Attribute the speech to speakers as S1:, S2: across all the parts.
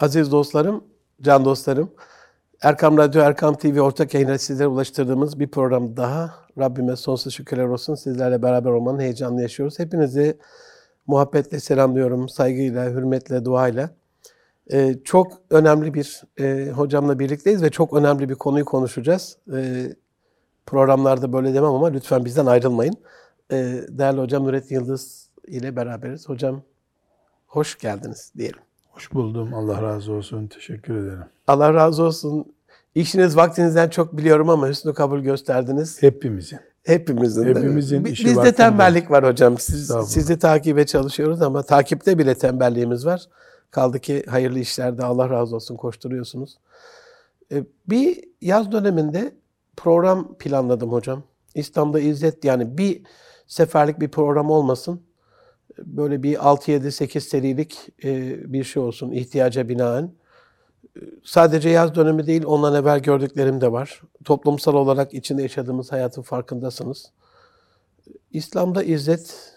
S1: Aziz dostlarım, can dostlarım, Erkam Radyo, Erkam TV ortak yayınla sizlere ulaştırdığımız bir program daha. Rabbime sonsuz şükürler olsun. Sizlerle beraber olmanın heyecanını yaşıyoruz. Hepinizi muhabbetle selamlıyorum, saygıyla, hürmetle, duayla. Ee, çok önemli bir e, hocamla birlikteyiz ve çok önemli bir konuyu konuşacağız. Ee, programlarda böyle demem ama lütfen bizden ayrılmayın. Ee, değerli hocam Nurettin Yıldız ile beraberiz. Hocam hoş geldiniz diyelim.
S2: Hoş buldum. Allah razı olsun. Teşekkür ederim.
S1: Allah razı olsun. İşiniz vaktinizden çok biliyorum ama hüsnü kabul gösterdiniz.
S2: Hepimizin.
S1: Hepimizin.
S2: Hepimizin işi
S1: Bizde
S2: vaktinde.
S1: tembellik var hocam. Siz,
S2: Estağfurullah.
S1: sizi takibe çalışıyoruz ama takipte bile tembelliğimiz var. Kaldı ki hayırlı işlerde Allah razı olsun koşturuyorsunuz. Ee, Bir yaz döneminde program planladım hocam. İslam'da İzzet yani bir seferlik bir program olmasın. Böyle bir 6-7-8 serilik e, bir şey olsun ihtiyaca binaen. Sadece yaz dönemi değil, ondan evvel gördüklerim de var. Toplumsal olarak içinde yaşadığımız hayatın farkındasınız. İslam'da izzet,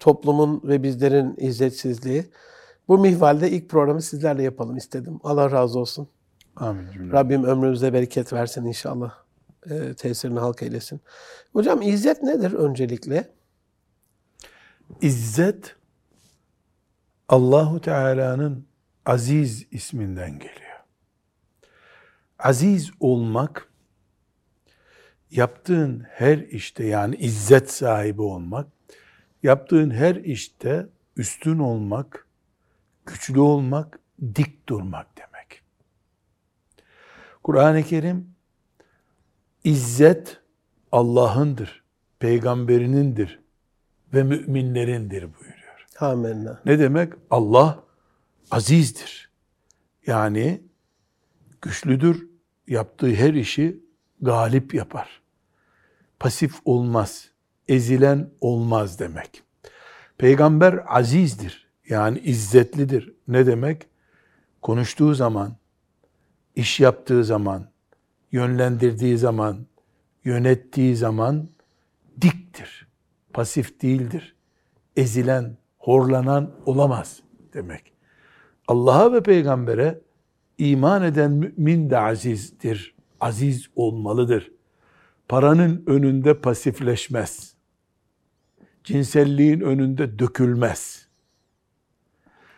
S1: toplumun ve bizlerin izzetsizliği. Bu mihvalde ilk programı sizlerle yapalım istedim. Allah razı olsun.
S2: Amin cümle.
S1: Rabbim ömrümüze bereket versin inşallah. E, tesirini halk eylesin. Hocam izzet nedir öncelikle?
S2: İzzet Allahu Teala'nın aziz isminden geliyor. Aziz olmak yaptığın her işte yani izzet sahibi olmak, yaptığın her işte üstün olmak, güçlü olmak, dik durmak demek. Kur'an-ı Kerim İzzet Allah'ındır, peygamberinindir ve müminlerindir buyuruyor.
S1: Amenna.
S2: Ne demek? Allah azizdir. Yani güçlüdür, yaptığı her işi galip yapar. Pasif olmaz, ezilen olmaz demek. Peygamber azizdir, yani izzetlidir. Ne demek? Konuştuğu zaman, iş yaptığı zaman, yönlendirdiği zaman, yönettiği zaman diktir. Pasif değildir. Ezilen, horlanan olamaz demek. Allah'a ve peygambere iman eden mümin de azizdir. Aziz olmalıdır. Paranın önünde pasifleşmez. Cinselliğin önünde dökülmez.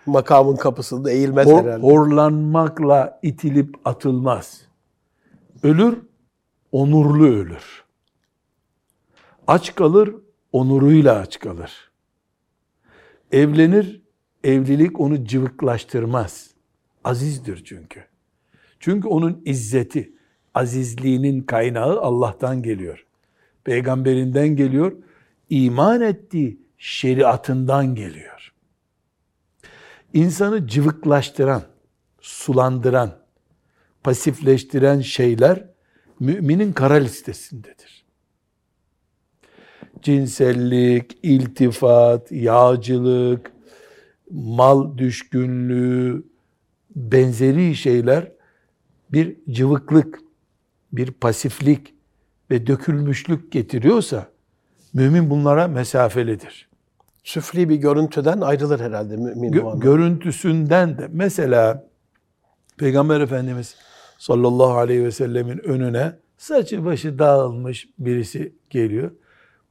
S1: Makamın kapısında eğilmez
S2: Hor-
S1: herhalde.
S2: horlanmakla itilip atılmaz. Ölür, onurlu ölür. Aç kalır, onuruyla aç kalır. Evlenir, evlilik onu cıvıklaştırmaz. Azizdir çünkü. Çünkü onun izzeti, azizliğinin kaynağı Allah'tan geliyor. Peygamberinden geliyor, iman ettiği şeriatından geliyor. İnsanı cıvıklaştıran, sulandıran, pasifleştiren şeyler müminin kara listesindedir. Cinsellik, iltifat, yağcılık, mal düşkünlüğü, benzeri şeyler bir cıvıklık, bir pasiflik ve dökülmüşlük getiriyorsa mümin bunlara mesafelidir.
S1: Süfli bir görüntüden ayrılır herhalde mümin
S2: Gö- görüntüsünden de mesela Peygamber Efendimiz sallallahu aleyhi ve sellemin önüne saçı başı dağılmış birisi geliyor.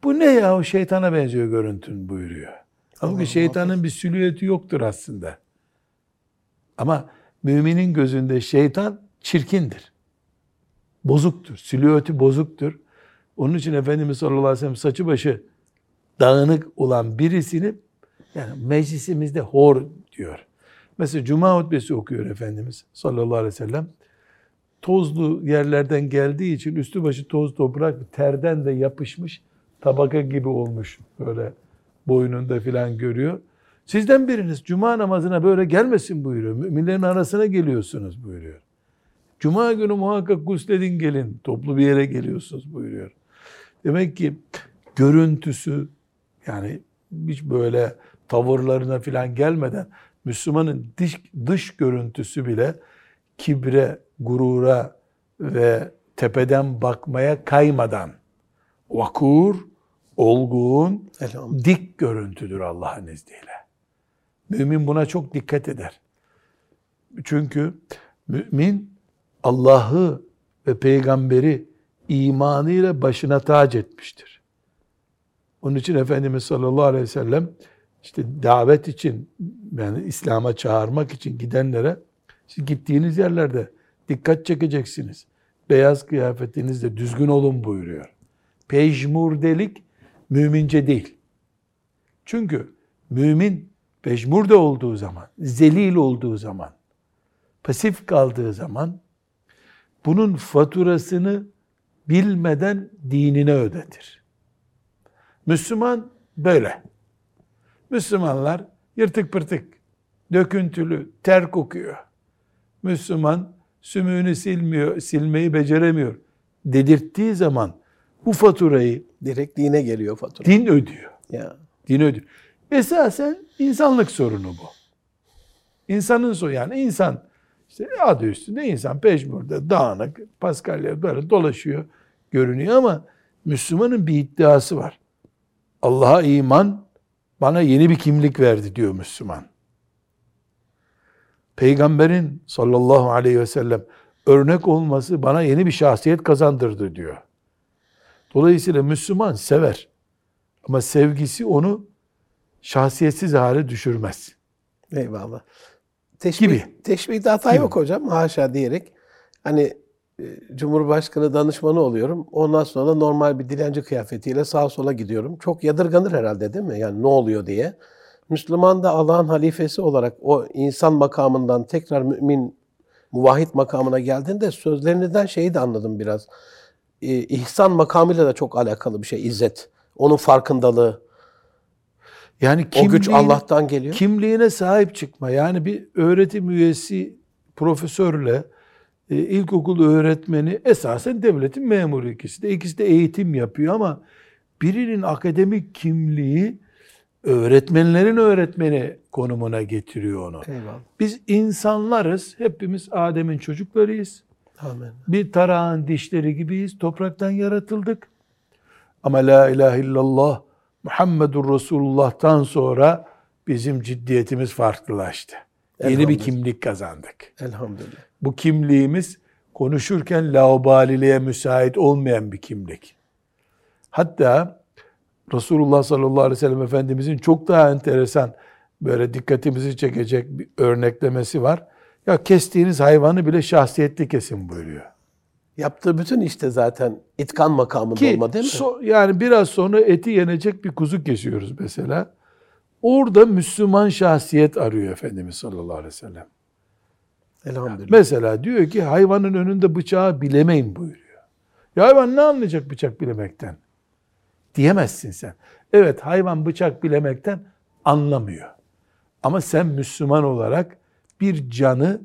S2: Bu ne ya o şeytana benziyor görüntün buyuruyor. Halbuki şeytanın bir silüeti yoktur aslında. Ama müminin gözünde şeytan çirkindir. Bozuktur. Silüeti bozuktur. Onun için Efendimiz sallallahu aleyhi ve sellem saçı başı dağınık olan birisini yani meclisimizde hor diyor. Mesela cuma hutbesi okuyor Efendimiz sallallahu aleyhi ve sellem. Tozlu yerlerden geldiği için üstü başı toz toprak terden de yapışmış tabaka gibi olmuş böyle boynunda filan görüyor. Sizden biriniz cuma namazına böyle gelmesin buyuruyor. Müminlerin arasına geliyorsunuz buyuruyor. Cuma günü muhakkak gusledin gelin. Toplu bir yere geliyorsunuz buyuruyor. Demek ki görüntüsü yani hiç böyle tavırlarına filan gelmeden Müslümanın dış, dış görüntüsü bile kibre, gurura ve tepeden bakmaya kaymadan vakur, olgun, dik görüntüdür Allah'ın izniyle. Mümin buna çok dikkat eder. Çünkü mümin Allah'ı ve peygamberi imanıyla başına tac etmiştir. Onun için Efendimiz sallallahu aleyhi ve sellem işte davet için yani İslam'a çağırmak için gidenlere siz gittiğiniz yerlerde dikkat çekeceksiniz. Beyaz kıyafetinizle düzgün olun buyuruyor. Pejmurdelik mümince değil. Çünkü mümin pejmurde olduğu zaman, zelil olduğu zaman, pasif kaldığı zaman bunun faturasını bilmeden dinine ödetir. Müslüman böyle. Müslümanlar yırtık pırtık, döküntülü, ter kokuyor. Müslüman sümüğünü silmiyor, silmeyi beceremiyor dedirttiği zaman bu faturayı
S1: Direkt dine geliyor fatura.
S2: din ödüyor.
S1: Ya.
S2: Din ödüyor. Esasen insanlık sorunu bu. İnsanın sorunu yani insan işte adı üstünde insan peşmurde dağınık Paskalya böyle dolaşıyor görünüyor ama Müslümanın bir iddiası var. Allah'a iman bana yeni bir kimlik verdi diyor Müslüman. Peygamberin sallallahu aleyhi ve sellem örnek olması bana yeni bir şahsiyet kazandırdı diyor. Dolayısıyla Müslüman sever. Ama sevgisi onu şahsiyetsiz hale düşürmez.
S1: Eyvallah. Teşbih,
S2: Gibi.
S1: Teşbihde hata
S2: Gibi.
S1: yok hocam. Haşa diyerek. Hani e, Cumhurbaşkanı danışmanı oluyorum. Ondan sonra da normal bir dilenci kıyafetiyle sağa sola gidiyorum. Çok yadırganır herhalde değil mi? Yani ne oluyor diye. Müslüman da Allah'ın halifesi olarak o insan makamından tekrar mümin, muvahhid makamına geldiğinde sözlerinizden şeyi de anladım biraz. Ee, ihsan makamıyla da çok alakalı bir şey, izzet. Onun farkındalığı.
S2: Yani
S1: O güç Allah'tan geliyor.
S2: kimliğine sahip çıkma. Yani bir öğretim üyesi profesörle e, ilkokul öğretmeni esasen devletin memuru ikisi de. İkisi de eğitim yapıyor ama birinin akademik kimliği öğretmenlerin öğretmeni konumuna getiriyor onu.
S1: Eyvallah.
S2: Biz insanlarız. Hepimiz Adem'in çocuklarıyız.
S1: Amin.
S2: Bir tarağın dişleri gibiyiz. Topraktan yaratıldık. Ama la ilahe illallah Muhammedur Resulullah'tan sonra bizim ciddiyetimiz farklılaştı. Yeni bir kimlik kazandık.
S1: Elhamdülillah.
S2: Bu kimliğimiz konuşurken laubaliliğe müsait olmayan bir kimlik. Hatta Resulullah sallallahu aleyhi ve sellem Efendimizin çok daha enteresan böyle dikkatimizi çekecek bir örneklemesi var. Ya kestiğiniz hayvanı bile şahsiyetli kesin buyuruyor.
S1: Yaptığı bütün işte zaten itkan makamında
S2: Ki
S1: olma değil mi?
S2: so- yani biraz sonra eti yenecek bir kuzu kesiyoruz mesela. Orada Müslüman şahsiyet arıyor Efendimiz sallallahu aleyhi ve sellem.
S1: Elhamdülillah.
S2: Mesela diyor ki hayvanın önünde bıçağı bilemeyin buyuruyor. Ya hayvan ne anlayacak bıçak bilemekten? Diyemezsin sen. Evet hayvan bıçak bilemekten anlamıyor. Ama sen Müslüman olarak bir canı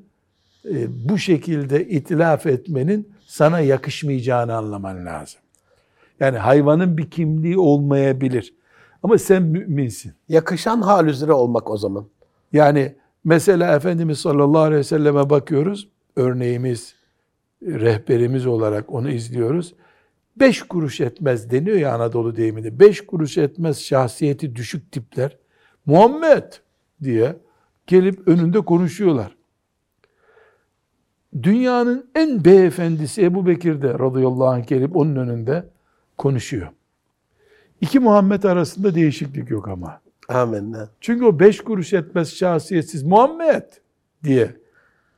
S2: e, bu şekilde itilaf etmenin sana yakışmayacağını anlaman lazım. Yani hayvanın bir kimliği olmayabilir. Ama sen müminsin.
S1: Yakışan hal üzere olmak o zaman.
S2: Yani mesela Efendimiz sallallahu aleyhi ve selleme bakıyoruz. Örneğimiz, rehberimiz olarak onu izliyoruz. Beş kuruş etmez deniyor ya Anadolu deyiminde. Beş kuruş etmez şahsiyeti düşük tipler. Muhammed diye gelip önünde konuşuyorlar. Dünyanın en beyefendisi Ebu Bekir de radıyallahu anh gelip onun önünde konuşuyor. İki Muhammed arasında değişiklik yok ama.
S1: Amenna.
S2: Çünkü o beş kuruş etmez şahsiyetsiz Muhammed diye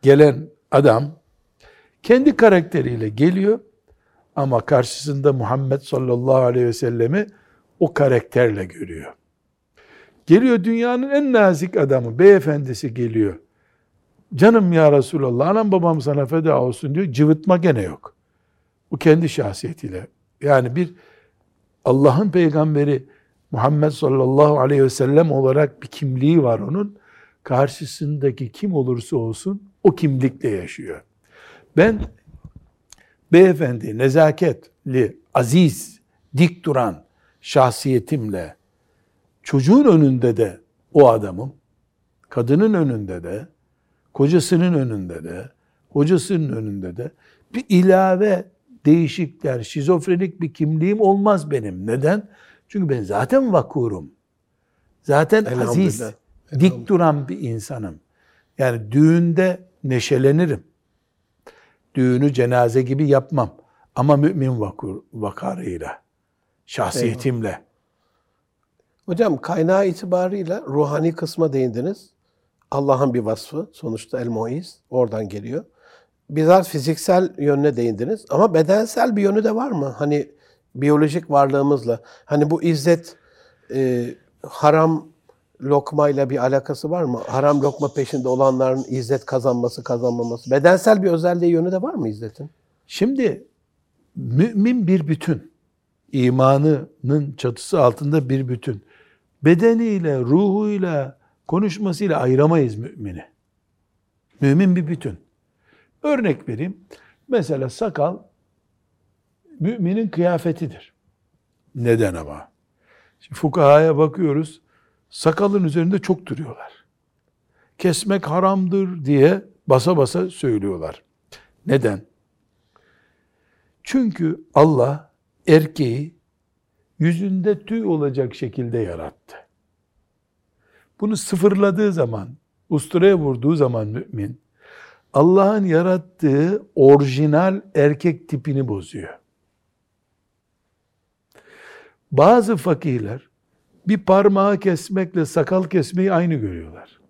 S2: gelen adam kendi karakteriyle geliyor ama karşısında Muhammed sallallahu aleyhi ve sellemi o karakterle görüyor. Geliyor dünyanın en nazik adamı, beyefendisi geliyor. Canım ya Resulallah, anam babam sana feda olsun diyor. Cıvıtma gene yok. Bu kendi şahsiyetiyle. Yani bir Allah'ın peygamberi Muhammed sallallahu aleyhi ve sellem olarak bir kimliği var onun. Karşısındaki kim olursa olsun o kimlikle yaşıyor. Ben beyefendi, nezaketli, aziz, dik duran şahsiyetimle çocuğun önünde de o adamım, kadının önünde de, kocasının önünde de, hocasının önünde de bir ilave değişikler, şizofrenik bir kimliğim olmaz benim. Neden? Çünkü ben zaten vakurum. Zaten aziz, dik duran bir insanım. Yani düğünde neşelenirim. Düğünü cenaze gibi yapmam. Ama mümin vakur, vakarıyla, şahsiyetimle.
S1: Hocam kaynağı itibarıyla ruhani kısma değindiniz. Allah'ın bir vasfı. Sonuçta el muiz oradan geliyor. Biraz fiziksel yönüne değindiniz. Ama bedensel bir yönü de var mı? Hani biyolojik varlığımızla. Hani bu izzet e, haram lokmayla bir alakası var mı? Haram lokma peşinde olanların izzet kazanması, kazanmaması. Bedensel bir özelliği yönü de var mı izzetin?
S2: Şimdi mümin bir bütün. İmanının çatısı altında bir bütün. Bedeniyle, ruhuyla, konuşmasıyla ayıramayız mümini. Mümin bir bütün. Örnek vereyim. Mesela sakal müminin kıyafetidir. Neden ama? Şimdi fukahaya bakıyoruz. Sakalın üzerinde çok duruyorlar. Kesmek haramdır diye basa basa söylüyorlar. Neden? Çünkü Allah erkeği yüzünde tüy olacak şekilde yarattı. Bunu sıfırladığı zaman, usturaya vurduğu zaman mümin, Allah'ın yarattığı orijinal erkek tipini bozuyor. Bazı fakirler bir parmağı kesmekle sakal kesmeyi aynı görüyorlar.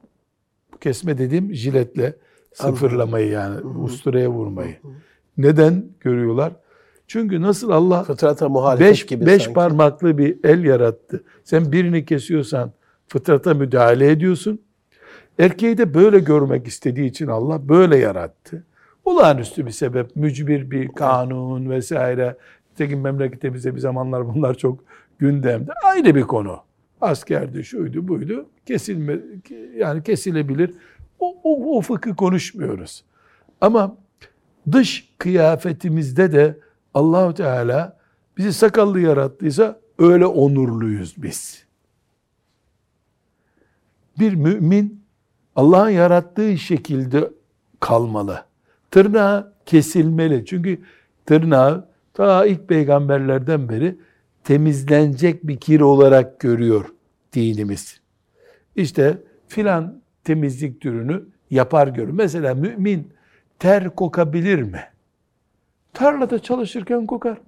S2: Bu kesme dediğim jiletle sıfırlamayı yani usturaya vurmayı. Neden görüyorlar? Çünkü nasıl Allah
S1: Fıtrata muhalefet
S2: beş,
S1: gibi
S2: beş
S1: sanki.
S2: parmaklı bir el yarattı. Sen birini kesiyorsan fıtrata müdahale ediyorsun. Erkeği de böyle görmek istediği için Allah böyle yarattı. Olağanüstü bir sebep, mücbir bir kanun vesaire. Tekin memleketimizde bir zamanlar bunlar çok gündemde. Ayrı bir konu. Askerdi, şuydu, buydu. Kesilme, yani kesilebilir. O, o, o fıkı konuşmuyoruz. Ama dış kıyafetimizde de Allahu Teala bizi sakallı yarattıysa öyle onurluyuz biz. Bir mümin Allah'ın yarattığı şekilde kalmalı. Tırnağı kesilmeli. Çünkü tırnağı ta ilk peygamberlerden beri temizlenecek bir kir olarak görüyor dinimiz. İşte filan temizlik türünü yapar görür. Mesela mümin ter kokabilir mi? Tarlada çalışırken kokar.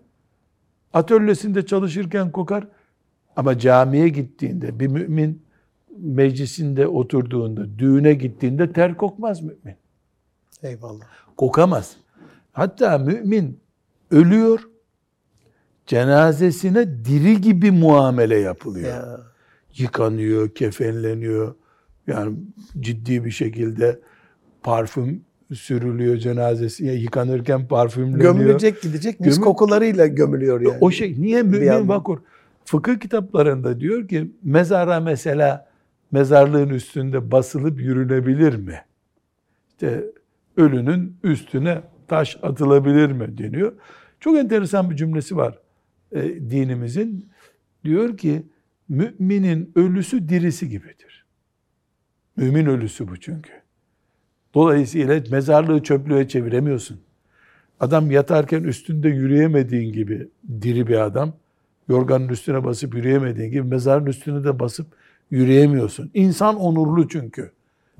S2: Atölyesinde çalışırken kokar. Ama camiye gittiğinde bir mümin meclisinde oturduğunda, düğüne gittiğinde ter kokmaz mümin.
S1: Eyvallah.
S2: Kokamaz. Hatta mümin ölüyor, cenazesine diri gibi muamele yapılıyor.
S1: Ya.
S2: Yıkanıyor, kefenleniyor. Yani ciddi bir şekilde parfüm sürülüyor cenazesi. Yıkanırken parfümleniyor.
S1: Gömülecek gidecek mis
S2: Gömü-
S1: kokularıyla gömülüyor yani.
S2: O şey niye mümin vakur? Fıkıh kitaplarında diyor ki mezara mesela mezarlığın üstünde basılıp yürünebilir mi? İşte ölünün üstüne taş atılabilir mi deniyor. Çok enteresan bir cümlesi var e, dinimizin. Diyor ki müminin ölüsü dirisi gibidir. Mümin ölüsü bu çünkü. Dolayısıyla mezarlığı çöplüğe çeviremiyorsun. Adam yatarken üstünde yürüyemediğin gibi diri bir adam, yorganın üstüne basıp yürüyemediğin gibi mezarın üstüne de basıp yürüyemiyorsun. İnsan onurlu çünkü.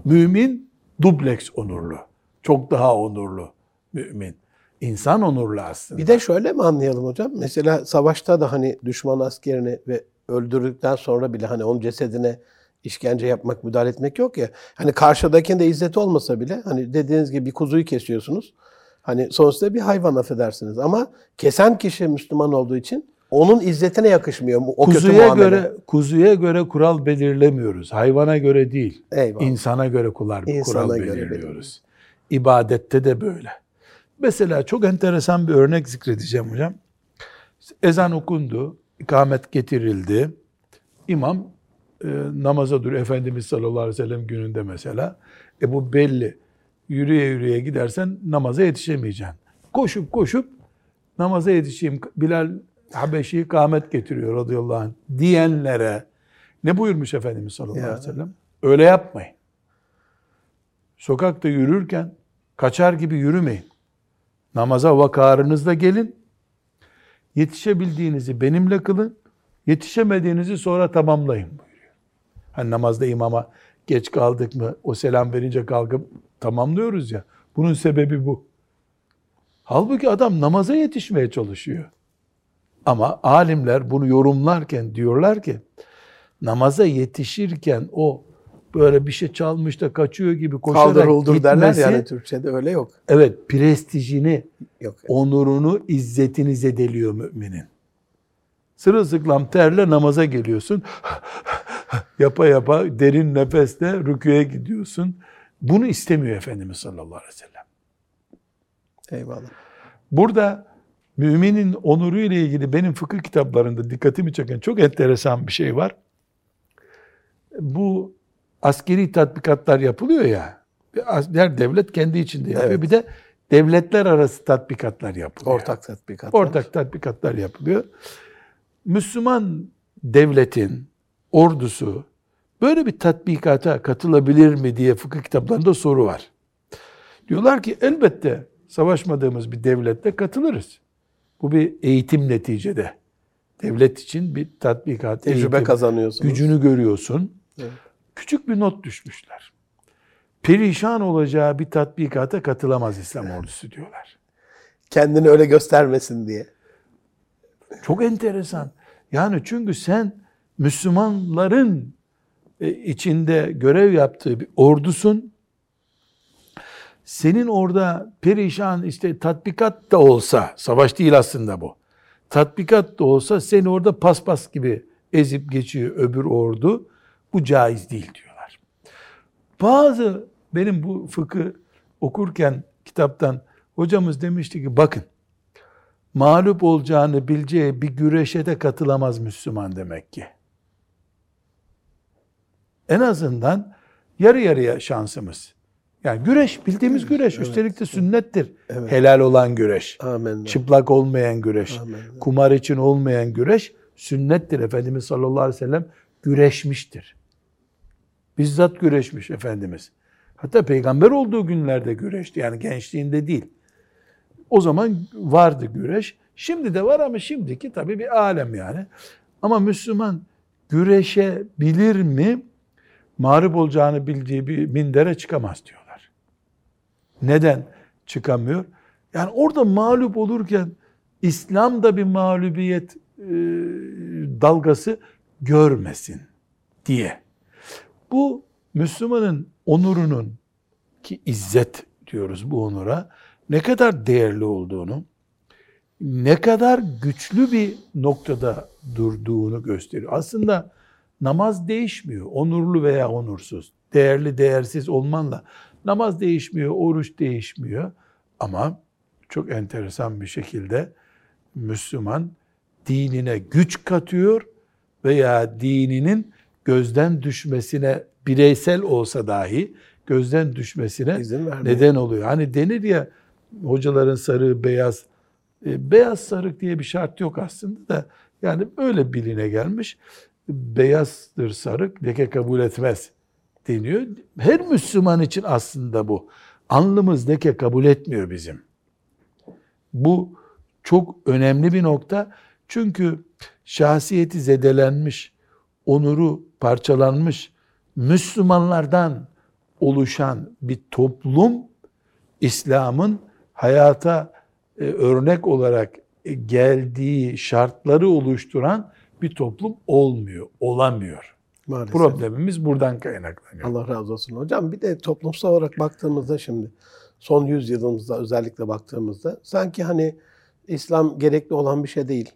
S2: Mümin dubleks onurlu. Çok daha onurlu mümin. İnsan onurlu aslında.
S1: Bir de şöyle mi anlayalım hocam? Mesela savaşta da hani düşman askerini ve öldürdükten sonra bile hani onun cesedine işkence yapmak, müdahale etmek yok ya. Hani karşıdakinde izzet olmasa bile hani dediğiniz gibi bir kuzuyu kesiyorsunuz. Hani sonuçta bir hayvan affedersiniz ama kesen kişi Müslüman olduğu için onun izzetine yakışmıyor o kötü
S2: kuzuya
S1: muamele.
S2: göre kuzuya göre kural belirlemiyoruz. Hayvana göre değil.
S1: Eyvallah.
S2: İnsana göre kural,
S1: İnsana
S2: kural
S1: göre
S2: belirliyoruz. İbadette de böyle. Mesela çok enteresan bir örnek zikredeceğim hocam. Ezan okundu, ikamet getirildi. İmam e, namaza dur Efendimiz sallallahu aleyhi ve sellem gününde mesela. E bu belli. Yürüye yürüye gidersen namaza yetişemeyeceksin. Koşup koşup namaza yetişeyim. Bilal Habeşi ikamet getiriyor radıyallahu anh diyenlere ne buyurmuş Efendimiz sallallahu aleyhi ve sellem? Öyle yapmayın. Sokakta yürürken kaçar gibi yürümeyin. Namaza vakarınızla gelin. Yetişebildiğinizi benimle kılın. Yetişemediğinizi sonra tamamlayın buyuruyor. Hani namazda imama geç kaldık mı o selam verince kalkıp tamamlıyoruz ya. Bunun sebebi bu. Halbuki adam namaza yetişmeye çalışıyor. Ama alimler bunu yorumlarken diyorlar ki namaza yetişirken o böyle bir şey çalmış da kaçıyor gibi koşarak
S1: Kaldır uldur derler
S2: gitmesi,
S1: yani Türkçe'de öyle yok.
S2: evet prestijini,
S1: Yok.
S2: onurunu, izzetini zedeliyor müminin. Sırılsıklam terle namaza geliyorsun. yapa yapa derin nefesle rüküye gidiyorsun. Bunu istemiyor Efendimiz sallallahu aleyhi ve sellem.
S1: Eyvallah.
S2: Burada müminin onuru ile ilgili benim fıkıh kitaplarında dikkatimi çeken çok enteresan bir şey var. Bu askeri tatbikatlar yapılıyor ya. Her devlet kendi içinde yapıyor.
S1: Evet.
S2: Bir de devletler arası tatbikatlar yapılıyor.
S1: Ortak tatbikat.
S2: Ortak tatbikatlar yapılıyor. Müslüman devletin ordusu böyle bir tatbikata katılabilir mi diye fıkıh kitaplarında soru var. Diyorlar ki elbette savaşmadığımız bir devlette katılırız. Bu bir eğitim neticede. Devlet için bir tatbikat,
S1: Tecrübe
S2: eğitim,
S1: kazanıyorsunuz.
S2: gücünü görüyorsun.
S1: Evet.
S2: Küçük bir not düşmüşler. Perişan olacağı bir tatbikata katılamaz İslam ordusu diyorlar.
S1: Kendini öyle göstermesin diye.
S2: Çok enteresan. Yani çünkü sen Müslümanların e, içinde görev yaptığı bir ordusun. Senin orada perişan işte tatbikat da olsa, savaş değil aslında bu. Tatbikat da olsa seni orada paspas gibi ezip geçiyor öbür ordu. Bu caiz değil diyorlar. Bazı benim bu fıkı okurken kitaptan hocamız demişti ki bakın mağlup olacağını bileceği bir güreşe de katılamaz Müslüman demek ki. En azından yarı yarıya şansımız. Yani güreş bildiğimiz güreş.
S1: evet.
S2: Üstelik de sünnettir.
S1: Evet.
S2: Helal olan güreş.
S1: Amin.
S2: Çıplak olmayan güreş.
S1: Amin.
S2: Kumar için olmayan güreş sünnettir. Efendimiz sallallahu aleyhi ve sellem güreşmiştir. Bizzat güreşmiş Efendimiz. Hatta peygamber olduğu günlerde güreşti. Yani gençliğinde değil. O zaman vardı güreş. Şimdi de var ama şimdiki tabii bir alem yani. Ama Müslüman güreşebilir mi? Mağlup olacağını bildiği bir mindere çıkamaz diyorlar. Neden çıkamıyor? Yani orada mağlup olurken İslam'da bir mağlubiyet e, dalgası görmesin diye. Bu Müslümanın onurunun ki izzet diyoruz bu onura ne kadar değerli olduğunu, ne kadar güçlü bir noktada durduğunu gösteriyor. Aslında namaz değişmiyor. Onurlu veya onursuz, değerli değersiz olmanla namaz değişmiyor, oruç değişmiyor. Ama çok enteresan bir şekilde Müslüman dinine güç katıyor veya dininin gözden düşmesine bireysel olsa dahi gözden düşmesine neden oluyor. Hani denir ya hocaların sarığı beyaz. E, beyaz sarık diye bir şart yok aslında da yani öyle biline gelmiş. Beyazdır sarık leke kabul etmez deniyor. Her Müslüman için aslında bu. Alnımız leke kabul etmiyor bizim. Bu çok önemli bir nokta. Çünkü şahsiyeti zedelenmiş, onuru parçalanmış Müslümanlardan oluşan bir toplum İslam'ın hayata e, örnek olarak geldiği şartları oluşturan bir toplum olmuyor, olamıyor.
S1: Maalesef.
S2: Problemimiz buradan kaynaklanıyor.
S1: Allah razı olsun hocam. Bir de toplumsal olarak baktığımızda şimdi son yüzyılımızda özellikle baktığımızda sanki hani İslam gerekli olan bir şey değil.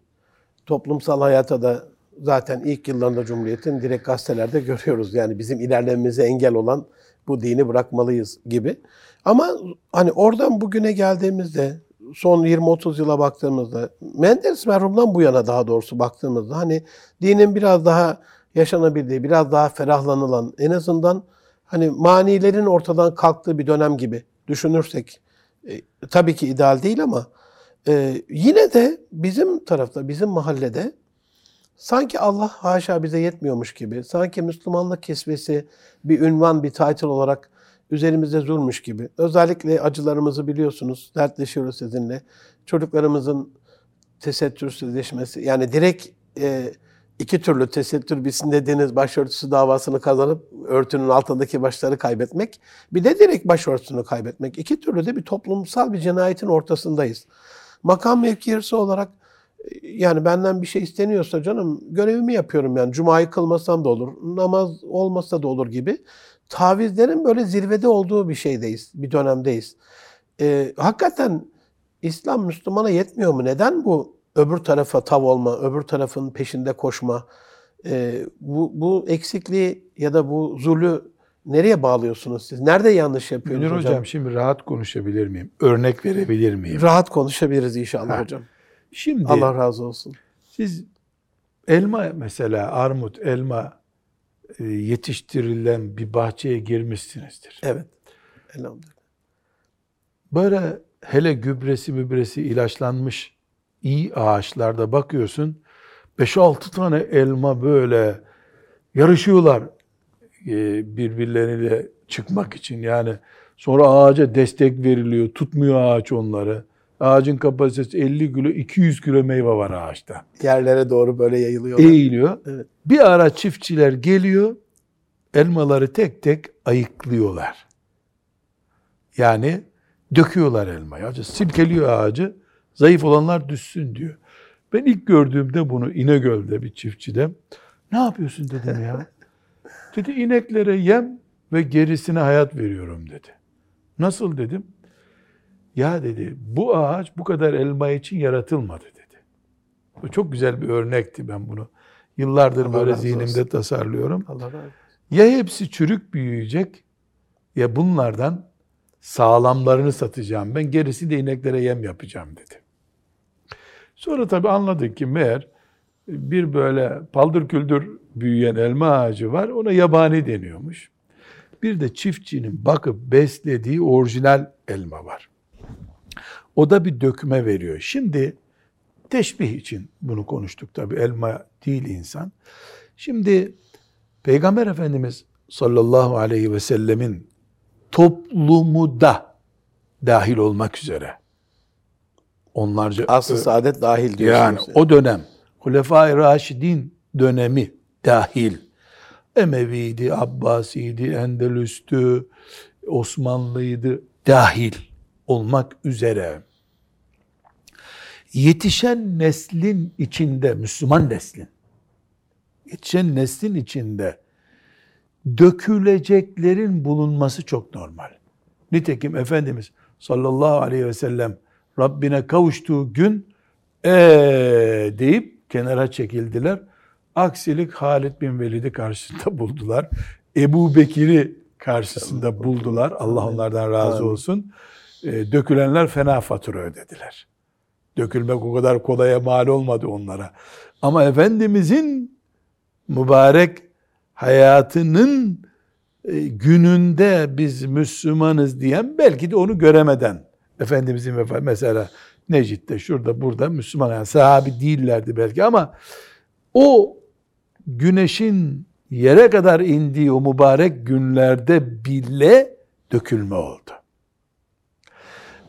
S1: Toplumsal hayata da zaten ilk yıllarında Cumhuriyet'in direkt gazetelerde görüyoruz. Yani bizim ilerlememize engel olan bu dini bırakmalıyız gibi. Ama hani oradan bugüne geldiğimizde son 20-30 yıla baktığımızda Menderes merhumdan bu yana daha doğrusu baktığımızda hani dinin biraz daha yaşanabildiği, biraz daha ferahlanılan en azından hani manilerin ortadan kalktığı bir dönem gibi düşünürsek e, tabii ki ideal değil ama e, yine de bizim tarafta, bizim mahallede sanki Allah haşa bize yetmiyormuş gibi, sanki Müslümanlık kisvesi bir ünvan, bir title olarak üzerimizde zulmüş gibi. Özellikle acılarımızı biliyorsunuz, dertleşiyoruz sizinle. Çocuklarımızın tesettürsüzleşmesi, yani direkt e, iki türlü tesettür bilsin dediğiniz başörtüsü davasını kazanıp örtünün altındaki başları kaybetmek. Bir de direkt başörtüsünü kaybetmek. İki türlü de bir toplumsal bir cinayetin ortasındayız. Makam mevkiyesi olarak yani benden bir şey isteniyorsa canım görevimi yapıyorum yani. Cuma'yı kılmasam da olur, namaz olmasa da olur gibi. Tavizlerin böyle zirvede olduğu bir şeydeyiz, bir dönemdeyiz. Ee, hakikaten İslam Müslümana yetmiyor mu? Neden bu öbür tarafa tav olma, öbür tarafın peşinde koşma? Ee, bu, bu eksikliği ya da bu zulü nereye bağlıyorsunuz siz? Nerede yanlış yapıyorsunuz
S2: Münir
S1: hocam?
S2: hocam şimdi rahat konuşabilir miyim? Örnek verebilir miyim?
S1: Rahat konuşabiliriz inşallah
S2: Ha.
S1: hocam.
S2: Şimdi
S1: Allah razı olsun.
S2: siz elma mesela armut, elma e, yetiştirilen bir bahçeye girmişsinizdir.
S1: Evet. Elhamdülillah.
S2: Böyle hele gübresi mübresi ilaçlanmış iyi ağaçlarda bakıyorsun 5-6 tane elma böyle yarışıyorlar e, birbirleriyle çıkmak için. Yani sonra ağaca destek veriliyor. Tutmuyor ağaç onları. Ağacın kapasitesi 50 kilo, 200 kilo meyve var ağaçta.
S1: Yerlere doğru böyle yayılıyorlar.
S2: Eğiliyor.
S1: Evet.
S2: Bir ara çiftçiler geliyor, elmaları tek tek ayıklıyorlar. Yani döküyorlar elmayı. Ağacı silkeliyor ağacı, zayıf olanlar düşsün diyor. Ben ilk gördüğümde bunu İnegöl'de bir çiftçide, ne yapıyorsun dedim ya. dedi ineklere yem ve gerisine hayat veriyorum dedi. Nasıl dedim. Ya dedi bu ağaç bu kadar elma için yaratılmadı dedi. Bu çok güzel bir örnekti ben bunu. Yıllardır
S1: Allah
S2: böyle zihnimde
S1: olsun.
S2: tasarlıyorum.
S1: Allah razı olsun.
S2: Ya hepsi çürük büyüyecek ya bunlardan sağlamlarını satacağım. Ben gerisi de ineklere yem yapacağım dedi. Sonra tabii anladık ki meğer bir böyle paldır küldür büyüyen elma ağacı var. Ona yabani deniyormuş. Bir de çiftçinin bakıp beslediği orijinal elma var. O da bir dökme veriyor. Şimdi teşbih için bunu konuştuk tabii. Elma değil insan. Şimdi Peygamber Efendimiz sallallahu aleyhi ve sellemin toplumu da dahil olmak üzere onlarca
S1: Asıl saadet dahil diyorsunuz.
S2: yani o dönem Hulefai Raşidin dönemi dahil Emevi'ydi, Abbasi'ydi, Endelüs'tü, Osmanlı'ydı dahil olmak üzere yetişen neslin içinde, Müslüman neslin, yetişen neslin içinde döküleceklerin bulunması çok normal. Nitekim Efendimiz sallallahu aleyhi ve sellem Rabbine kavuştuğu gün ee deyip kenara çekildiler. Aksilik Halid bin Velid'i karşısında buldular. Ebu Bekir'i karşısında buldular. Allah onlardan razı olsun. E, dökülenler fena fatura ödediler. Dökülmek o kadar kolaya mal olmadı onlara. Ama Efendimizin mübarek hayatının e, gününde biz Müslümanız diyen belki de onu göremeden Efendimizin vefa mesela Necit'te şurada burada Müslüman yani sahabi değillerdi belki ama o güneşin yere kadar indiği o mübarek günlerde bile dökülme oldu.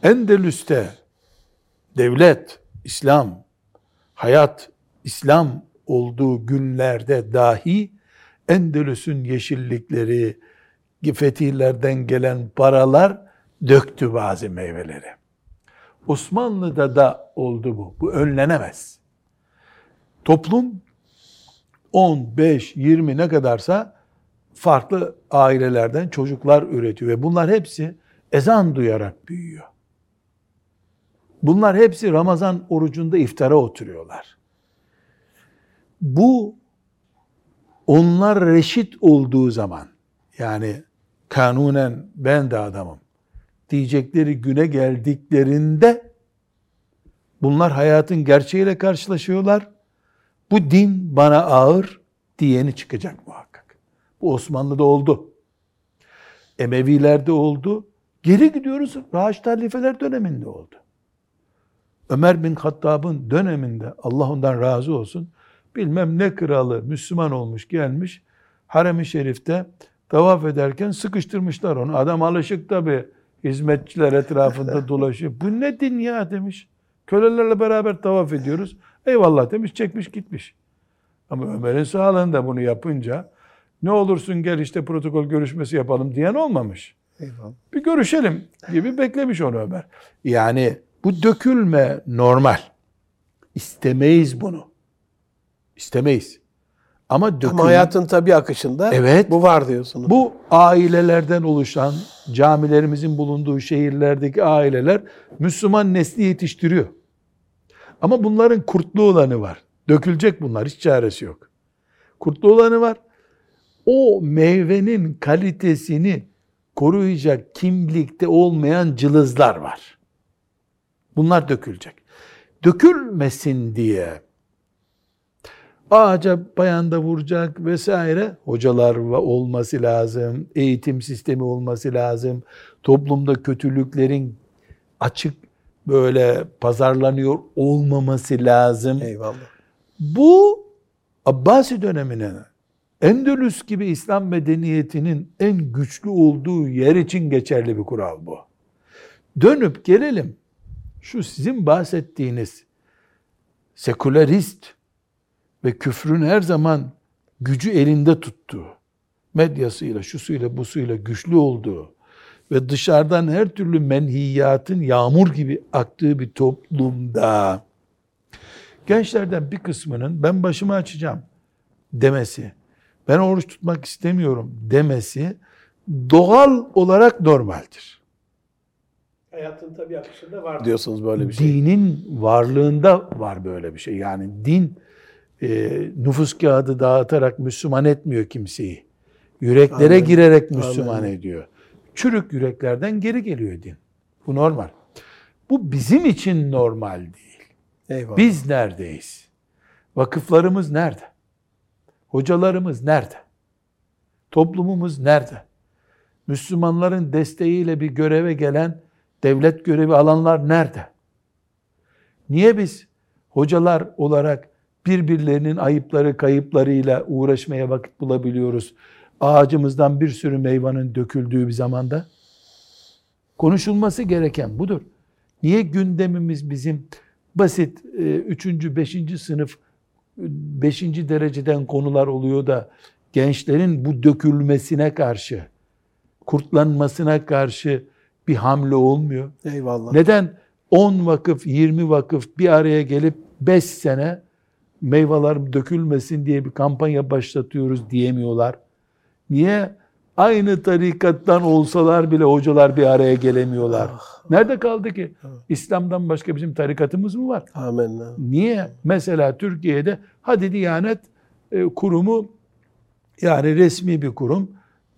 S2: Endülüs'te devlet, İslam, hayat, İslam olduğu günlerde dahi Endülüs'ün yeşillikleri, fetihlerden gelen paralar döktü bazı meyveleri. Osmanlı'da da oldu bu. Bu önlenemez. Toplum 10, 5, 20 ne kadarsa farklı ailelerden çocuklar üretiyor ve bunlar hepsi ezan duyarak büyüyor. Bunlar hepsi Ramazan orucunda iftara oturuyorlar. Bu onlar reşit olduğu zaman yani kanunen ben de adamım diyecekleri güne geldiklerinde bunlar hayatın gerçeğiyle karşılaşıyorlar. Bu din bana ağır diyeni çıkacak muhakkak. Bu Osmanlı'da oldu. Emevilerde oldu. Geri gidiyoruz Raşid halifeler döneminde oldu. Ömer bin Hattab'ın döneminde Allah ondan razı olsun bilmem ne kralı Müslüman olmuş gelmiş harem-i şerifte tavaf ederken sıkıştırmışlar onu. Adam alışık tabi hizmetçiler etrafında dolaşıyor. Bu ne din ya demiş. Kölelerle beraber tavaf ediyoruz. Eyvallah demiş çekmiş gitmiş. Ama Ömer'in sağlığında bunu yapınca ne olursun gel işte protokol görüşmesi yapalım diyen olmamış.
S1: Eyvallah.
S2: Bir görüşelim gibi beklemiş onu Ömer. Yani bu dökülme normal. İstemeyiz bunu. İstemeyiz. Ama dökülme,
S1: Ama hayatın tabii akışında
S2: Evet.
S1: bu var diyorsunuz.
S2: bu ailelerden oluşan camilerimizin bulunduğu şehirlerdeki aileler Müslüman nesli yetiştiriyor. Ama bunların kurtlu olanı var. Dökülecek bunlar. Hiç çaresi yok. Kurtlu olanı var. O meyvenin kalitesini koruyacak kimlikte olmayan cılızlar var. Bunlar dökülecek. Dökülmesin diye ağaca bayanda vuracak vesaire hocalar olması lazım, eğitim sistemi olması lazım, toplumda kötülüklerin açık böyle pazarlanıyor olmaması lazım.
S1: Eyvallah.
S2: Bu Abbasi dönemine Endülüs gibi İslam medeniyetinin en güçlü olduğu yer için geçerli bir kural bu. Dönüp gelelim şu sizin bahsettiğiniz sekülerist ve küfrün her zaman gücü elinde tuttuğu, medyasıyla, şusuyla, busuyla güçlü olduğu ve dışarıdan her türlü menhiyatın yağmur gibi aktığı bir toplumda gençlerden bir kısmının ben başımı açacağım demesi, ben oruç tutmak istemiyorum demesi doğal olarak normaldir.
S1: Hayatın tabii akışında var diyorsunuz böyle bir şey.
S2: Dinin varlığında var böyle bir şey. Yani din e, nüfus kağıdı dağıtarak Müslüman etmiyor kimseyi. Yüreklere
S1: Amin.
S2: girerek Müslüman
S1: Amin.
S2: ediyor. Çürük yüreklerden geri geliyor din. Bu normal. Bu bizim için normal değil.
S1: Eyvallah.
S2: Biz neredeyiz? Vakıflarımız nerede? Hocalarımız nerede? Toplumumuz nerede? Müslümanların desteğiyle bir göreve gelen devlet görevi alanlar nerede? Niye biz hocalar olarak birbirlerinin ayıpları kayıplarıyla uğraşmaya vakit bulabiliyoruz? Ağacımızdan bir sürü meyvanın döküldüğü bir zamanda. Konuşulması gereken budur. Niye gündemimiz bizim basit 3. 5. sınıf 5. dereceden konular oluyor da gençlerin bu dökülmesine karşı, kurtlanmasına karşı bir hamle olmuyor.
S1: Eyvallah.
S2: Neden 10 vakıf, 20 vakıf bir araya gelip 5 sene meyveler dökülmesin diye bir kampanya başlatıyoruz diyemiyorlar. Niye? Aynı tarikattan olsalar bile hocalar bir araya gelemiyorlar. Nerede kaldı ki? İslam'dan başka bizim tarikatımız mı var?
S1: Amin.
S2: Niye? Mesela Türkiye'de hadi Diyanet e, kurumu yani resmi bir kurum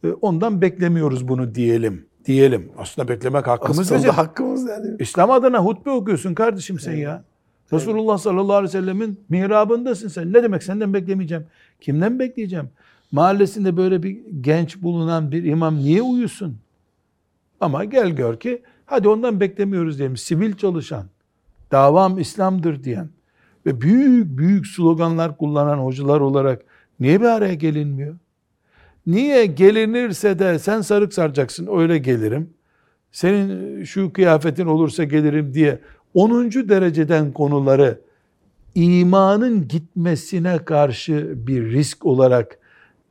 S2: e, ondan beklemiyoruz bunu diyelim. Diyelim. Aslında beklemek hakkımız
S1: Aslında
S2: bizim.
S1: hakkımız yani.
S2: İslam adına hutbe okuyorsun kardeşim sen ya. Resulullah sallallahu aleyhi ve sellemin mihrabındasın sen. Ne demek senden beklemeyeceğim. Kimden bekleyeceğim? Mahallesinde böyle bir genç bulunan bir imam niye uyusun? Ama gel gör ki hadi ondan beklemiyoruz diyelim. Sivil çalışan, davam İslam'dır diyen ve büyük büyük sloganlar kullanan hocalar olarak niye bir araya gelinmiyor? Niye gelinirse de sen sarık saracaksın öyle gelirim. Senin şu kıyafetin olursa gelirim diye 10. dereceden konuları imanın gitmesine karşı bir risk olarak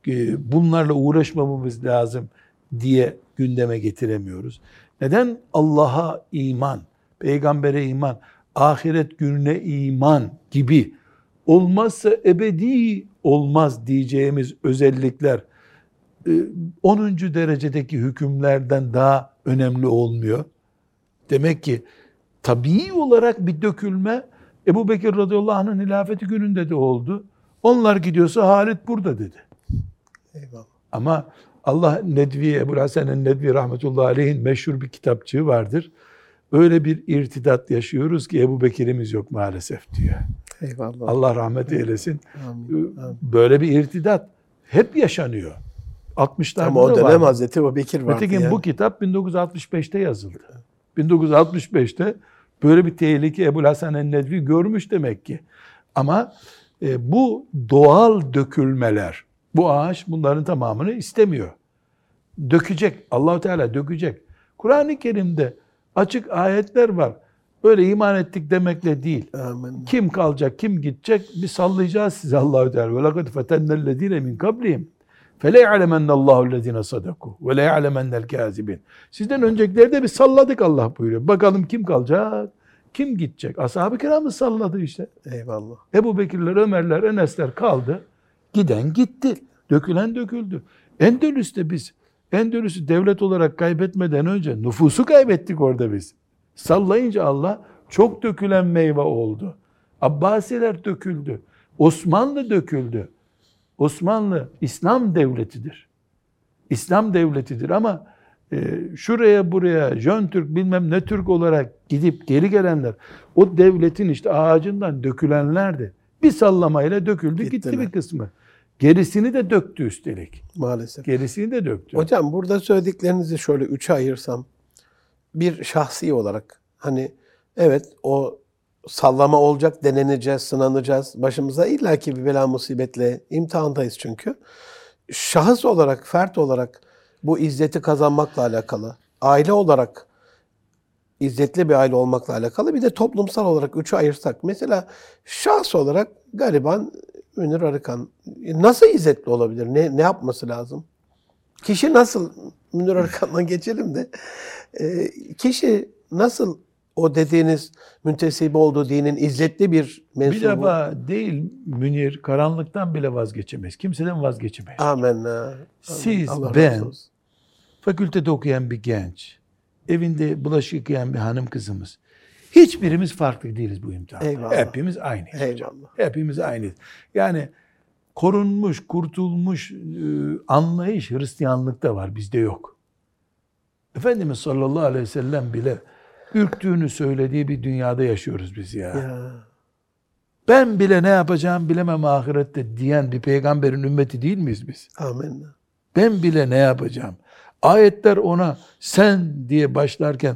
S2: e, bunlarla uğraşmamamız lazım diye gündeme getiremiyoruz. Neden Allah'a iman, peygambere iman, ahiret gününe iman gibi olmazsa ebedi olmaz diyeceğimiz özellikler e, 10. derecedeki hükümlerden daha önemli olmuyor. Demek ki tabii olarak bir dökülme Ebu Bekir radıyallahu anh'ın hilafeti gününde de oldu. Onlar gidiyorsa Halit burada dedi.
S1: Eyvallah.
S2: Ama Allah Nedvi, Ebu Hasan'ın Nedvi rahmetullahi aleyhin meşhur bir kitapçığı vardır. Öyle bir irtidat yaşıyoruz ki Ebu Bekir'imiz yok maalesef diyor.
S1: Eyvallah.
S2: Allah rahmet eylesin.
S1: Amin. Amin.
S2: Böyle bir irtidat hep yaşanıyor. 60'larda
S1: Ama o dönem
S2: var.
S1: Hazreti Ebu Bekir vardı
S2: Ötekin
S1: yani.
S2: bu kitap 1965'te yazıldı. 1965'te böyle bir tehlike Ebu Hasan el-Nedvi görmüş demek ki. Ama e, bu doğal dökülmeler, bu ağaç bunların tamamını istemiyor. Dökecek, Allahu Teala dökecek. Kur'an-ı Kerim'de açık ayetler var. Öyle iman ettik demekle değil.
S1: Amin.
S2: Kim kalacak, kim gidecek bir sallayacağız size Allahü Teala. Ve lekad fetennellezine min kablihim. Fele ya'lemennallahu lezine sadaku ve le ya'lemennel kazibin. Sizden öncekileri de bir salladık Allah buyuruyor. Bakalım kim kalacak, kim gidecek. Ashab-ı kiramı salladı işte.
S1: Eyvallah.
S2: Ebu Bekirler, Ömerler, Enesler kaldı. Giden gitti. Dökülen döküldü. Endülüs'te biz Endülüs'ü devlet olarak kaybetmeden önce nüfusu kaybettik orada biz. Sallayınca Allah çok dökülen meyve oldu. Abbasiler döküldü. Osmanlı döküldü. Osmanlı İslam devletidir. İslam devletidir ama e, şuraya buraya Jön Türk bilmem ne Türk olarak gidip geri gelenler o devletin işte ağacından dökülenlerdi. Bir sallamayla döküldü gitti
S1: Gittiler.
S2: bir kısmı. Gerisini de döktü üstelik.
S1: Maalesef.
S2: Gerisini de döktü.
S1: Hocam burada söylediklerinizi şöyle üçe ayırsam bir şahsi olarak hani evet o sallama olacak, deneneceğiz, sınanacağız. Başımıza illaki bir bela musibetle imtihandayız çünkü. Şahıs olarak, fert olarak bu izzeti kazanmakla alakalı, aile olarak izzetli bir aile olmakla alakalı bir de toplumsal olarak üçü ayırsak. Mesela şahs olarak gariban Münir Arıkan nasıl izzetli olabilir? Ne, ne yapması lazım? Kişi nasıl, Münir Arıkan'dan geçelim de, kişi nasıl o dediğiniz müntesibi olduğu dinin izzetli bir
S2: bir
S1: mensubu?
S2: defa değil Münir karanlıktan bile vazgeçemez. Kimseden vazgeçemez.
S1: Amenna.
S2: Siz,
S1: Allah
S2: ben, fakültede okuyan bir genç, evinde bulaşık yıkayan bir hanım kızımız. Hiçbirimiz farklı değiliz bu imtihanda.
S1: Eyvallah.
S2: Hepimiz aynıyız.
S1: Eyvallah.
S2: Hepimiz aynıyız. Yani korunmuş, kurtulmuş e, anlayış Hristiyanlıkta var, bizde yok. Efendimiz sallallahu aleyhi ve sellem bile ürktüğünü söylediği bir dünyada yaşıyoruz biz ya.
S1: Ya.
S2: Ben bile ne yapacağım bilemem ahirette diyen bir peygamberin ümmeti değil miyiz biz?
S1: Amenna.
S2: Ben bile ne yapacağım? Ayetler ona sen diye başlarken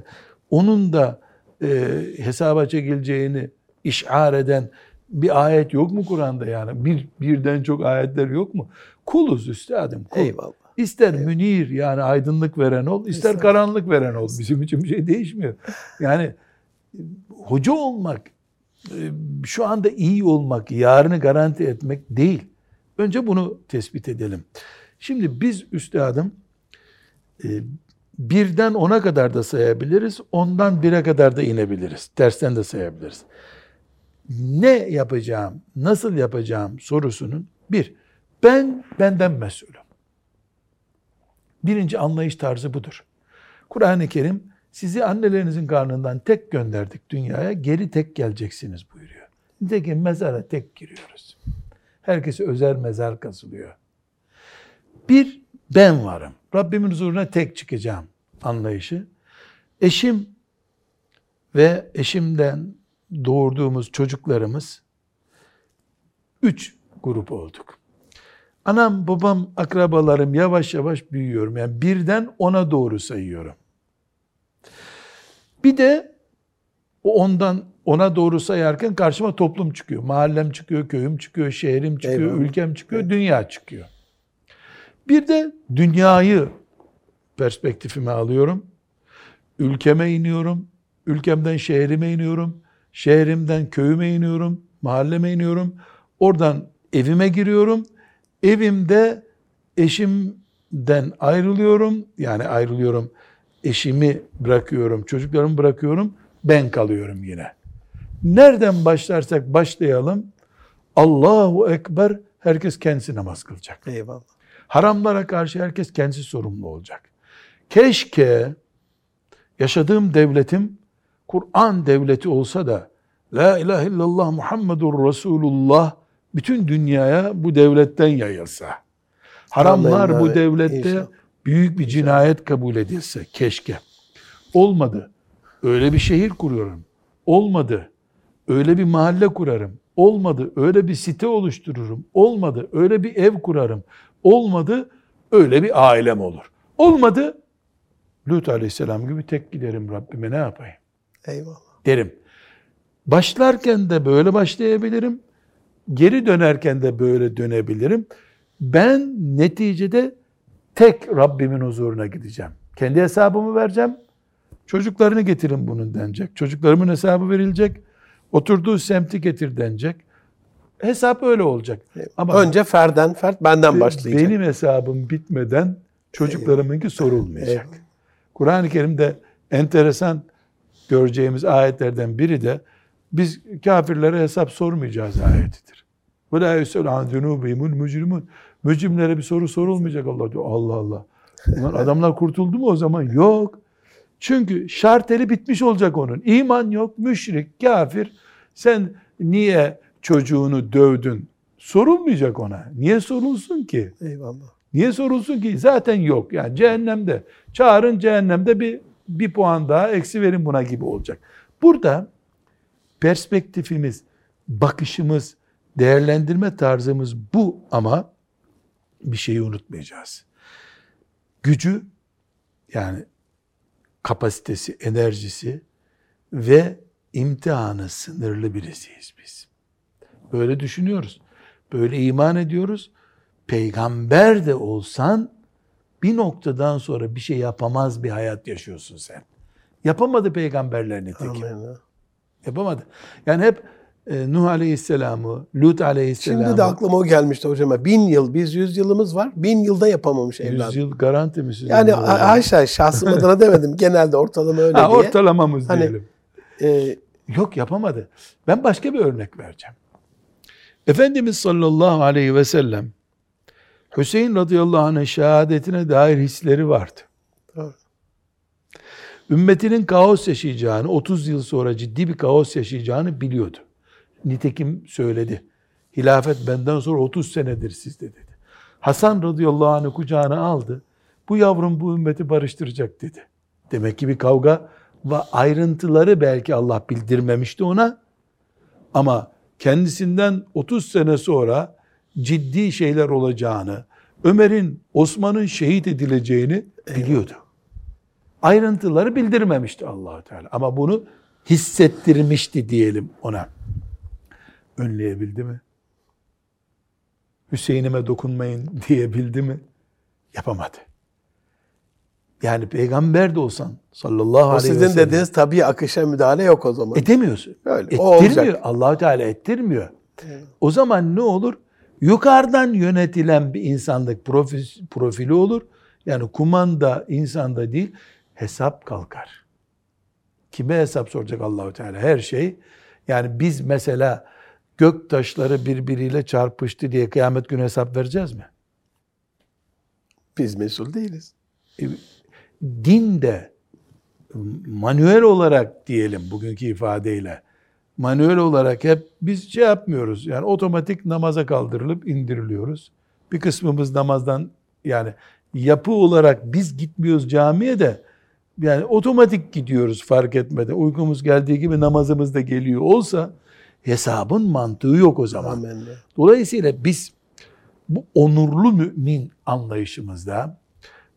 S2: onun da e, hesaba çekileceğini işar eden bir ayet yok mu Kur'an'da yani? Bir, birden çok ayetler yok mu? Kuluz üstadım. Kul.
S1: Eyvallah.
S2: İster münir yani aydınlık veren ol, ister
S1: İster.
S2: karanlık veren ol. Bizim için bir şey değişmiyor. Yani e, hoca olmak, e, şu anda iyi olmak, yarını garanti etmek değil. Önce bunu tespit edelim. Şimdi biz üstadım e, birden ona kadar da sayabiliriz, ondan bire kadar da inebiliriz. Tersten de sayabiliriz. Ne yapacağım, nasıl yapacağım sorusunun bir, ben benden mesulüm. Birinci anlayış tarzı budur. Kur'an-ı Kerim sizi annelerinizin karnından tek gönderdik dünyaya, geri tek geleceksiniz buyuruyor. Nitekim mezara tek giriyoruz. Herkese özel mezar kazılıyor. Bir, ben varım. Rabbimin huzuruna tek çıkacağım anlayışı. Eşim ve eşimden doğurduğumuz çocuklarımız üç grup olduk. Anam, babam, akrabalarım yavaş yavaş büyüyorum. Yani birden ona doğru sayıyorum. Bir de o ondan ona doğru sayarken karşıma toplum çıkıyor. Mahallem çıkıyor, köyüm çıkıyor, şehrim çıkıyor,
S1: Eyvallah.
S2: ülkem çıkıyor, dünya çıkıyor. Bir de dünyayı perspektifime alıyorum. Ülkeme iniyorum. Ülkemden şehrime iniyorum. Şehrimden köyüme iniyorum. Mahalleme iniyorum. Oradan evime giriyorum. Evimde eşimden ayrılıyorum. Yani ayrılıyorum. Eşimi bırakıyorum. Çocuklarımı bırakıyorum. Ben kalıyorum yine. Nereden başlarsak başlayalım. Allahu Ekber. Herkes kendisi namaz kılacak.
S1: Eyvallah.
S2: Haramlara karşı herkes kendisi sorumlu olacak. Keşke yaşadığım devletim Kur'an devleti olsa da La ilahe illallah Muhammedur Resulullah bütün dünyaya bu devletten yayılsa. Haramlar bu devlette büyük bir cinayet kabul edilse keşke. Olmadı. Öyle bir şehir kuruyorum. Olmadı. Öyle bir mahalle kurarım. Olmadı. Öyle bir site oluştururum. Olmadı. Öyle bir ev kurarım. Olmadı. Öyle bir ailem olur. Olmadı. Lut aleyhisselam gibi tek giderim Rabbime ne yapayım
S1: Eyvallah.
S2: derim. Başlarken de böyle başlayabilirim. Geri dönerken de böyle dönebilirim. Ben neticede tek Rabbimin huzuruna gideceğim. Kendi hesabımı vereceğim. Çocuklarını getirin bunun denecek. Çocuklarımın hesabı verilecek. Oturduğu semti getir denecek. Hesap öyle olacak. Ama
S1: Önce ferden, fert benden
S2: be-
S1: başlayacak.
S2: benim hesabım bitmeden çocuklarımınki sorulmayacak.
S1: Eyvallah.
S2: Kur'an-ı Kerim'de enteresan göreceğimiz ayetlerden biri de biz kafirlere hesap sormayacağız ayetidir. Ve la yusel an zunubihimul mücrimun. Mücrimlere bir soru sorulmayacak Allah diyor. Allah Allah. Ulan adamlar kurtuldu mu o zaman? Yok. Çünkü şarteli bitmiş olacak onun. İman yok, müşrik, kafir. Sen niye çocuğunu dövdün? Sorulmayacak ona. Niye sorulsun ki?
S1: Eyvallah.
S2: Niye sorulsun ki? Zaten yok. Yani cehennemde. Çağırın cehennemde bir, bir puan daha eksi verin buna gibi olacak. Burada perspektifimiz, bakışımız, değerlendirme tarzımız bu ama bir şeyi unutmayacağız. Gücü yani kapasitesi, enerjisi ve imtihanı sınırlı birisiyiz biz. Böyle düşünüyoruz. Böyle iman ediyoruz. Peygamber de olsan bir noktadan sonra bir şey yapamaz bir hayat yaşıyorsun sen. Yapamadı peygamberler nitekim.
S1: Amin.
S2: Yapamadı. Yani hep e, Nuh Aleyhisselam'ı, Lut Aleyhisselam'ı
S1: Şimdi de aklıma o gelmişti hocama. Bin yıl, biz yüz yılımız var. Bin yılda yapamamış
S2: 100
S1: evladım.
S2: yıl garanti mi sizin?
S1: Yani haşa şahsım adına demedim. Genelde ortalama öyle
S2: ha,
S1: diye.
S2: ortalamamız
S1: Hani-
S2: diyelim.
S1: Ee,
S2: Yok yapamadı. Ben başka bir örnek vereceğim. Efendimiz sallallahu aleyhi ve sellem Hüseyin radıyallahu anh'ın şehadetine dair hisleri vardı. Ümmetinin kaos yaşayacağını, 30 yıl sonra ciddi bir kaos yaşayacağını biliyordu. Nitekim söyledi. Hilafet benden sonra 30 senedir sizde dedi. Hasan radıyallahu anh'ı kucağına aldı. Bu yavrum bu ümmeti barıştıracak dedi. Demek ki bir kavga ve ayrıntıları belki Allah bildirmemişti ona. Ama kendisinden 30 sene sonra ciddi şeyler olacağını, Ömer'in, Osman'ın şehit edileceğini biliyordu. Ayrıntıları bildirmemişti Allahu Teala. Ama bunu hissettirmişti diyelim ona. Önleyebildi mi? Hüseyin'ime dokunmayın diyebildi mi? Yapamadı. Yani peygamber de olsan sallallahu
S1: o
S2: aleyhi ve
S1: sizin
S2: sellem.
S1: dediğiniz tabii akışa müdahale yok o zaman.
S2: Edemiyorsun.
S1: Öyle, o
S2: Ettirmiyor. Allahu Teala ettirmiyor. O zaman ne olur? Yukarıdan yönetilen bir insanlık profi- profili olur. Yani kumanda insanda değil, hesap kalkar. Kime hesap soracak Allahu Teala? Her şey. Yani biz mesela gök taşları birbiriyle çarpıştı diye kıyamet günü hesap vereceğiz mi?
S1: Biz mesul değiliz.
S2: E, din de manuel olarak diyelim bugünkü ifadeyle manuel olarak hep biz şey yapmıyoruz. Yani otomatik namaza kaldırılıp indiriliyoruz. Bir kısmımız namazdan yani yapı olarak biz gitmiyoruz camiye de yani otomatik gidiyoruz fark etmeden. Uykumuz geldiği gibi namazımız da geliyor olsa hesabın mantığı yok o zaman.
S1: Amin.
S2: Dolayısıyla biz bu onurlu mümin anlayışımızda,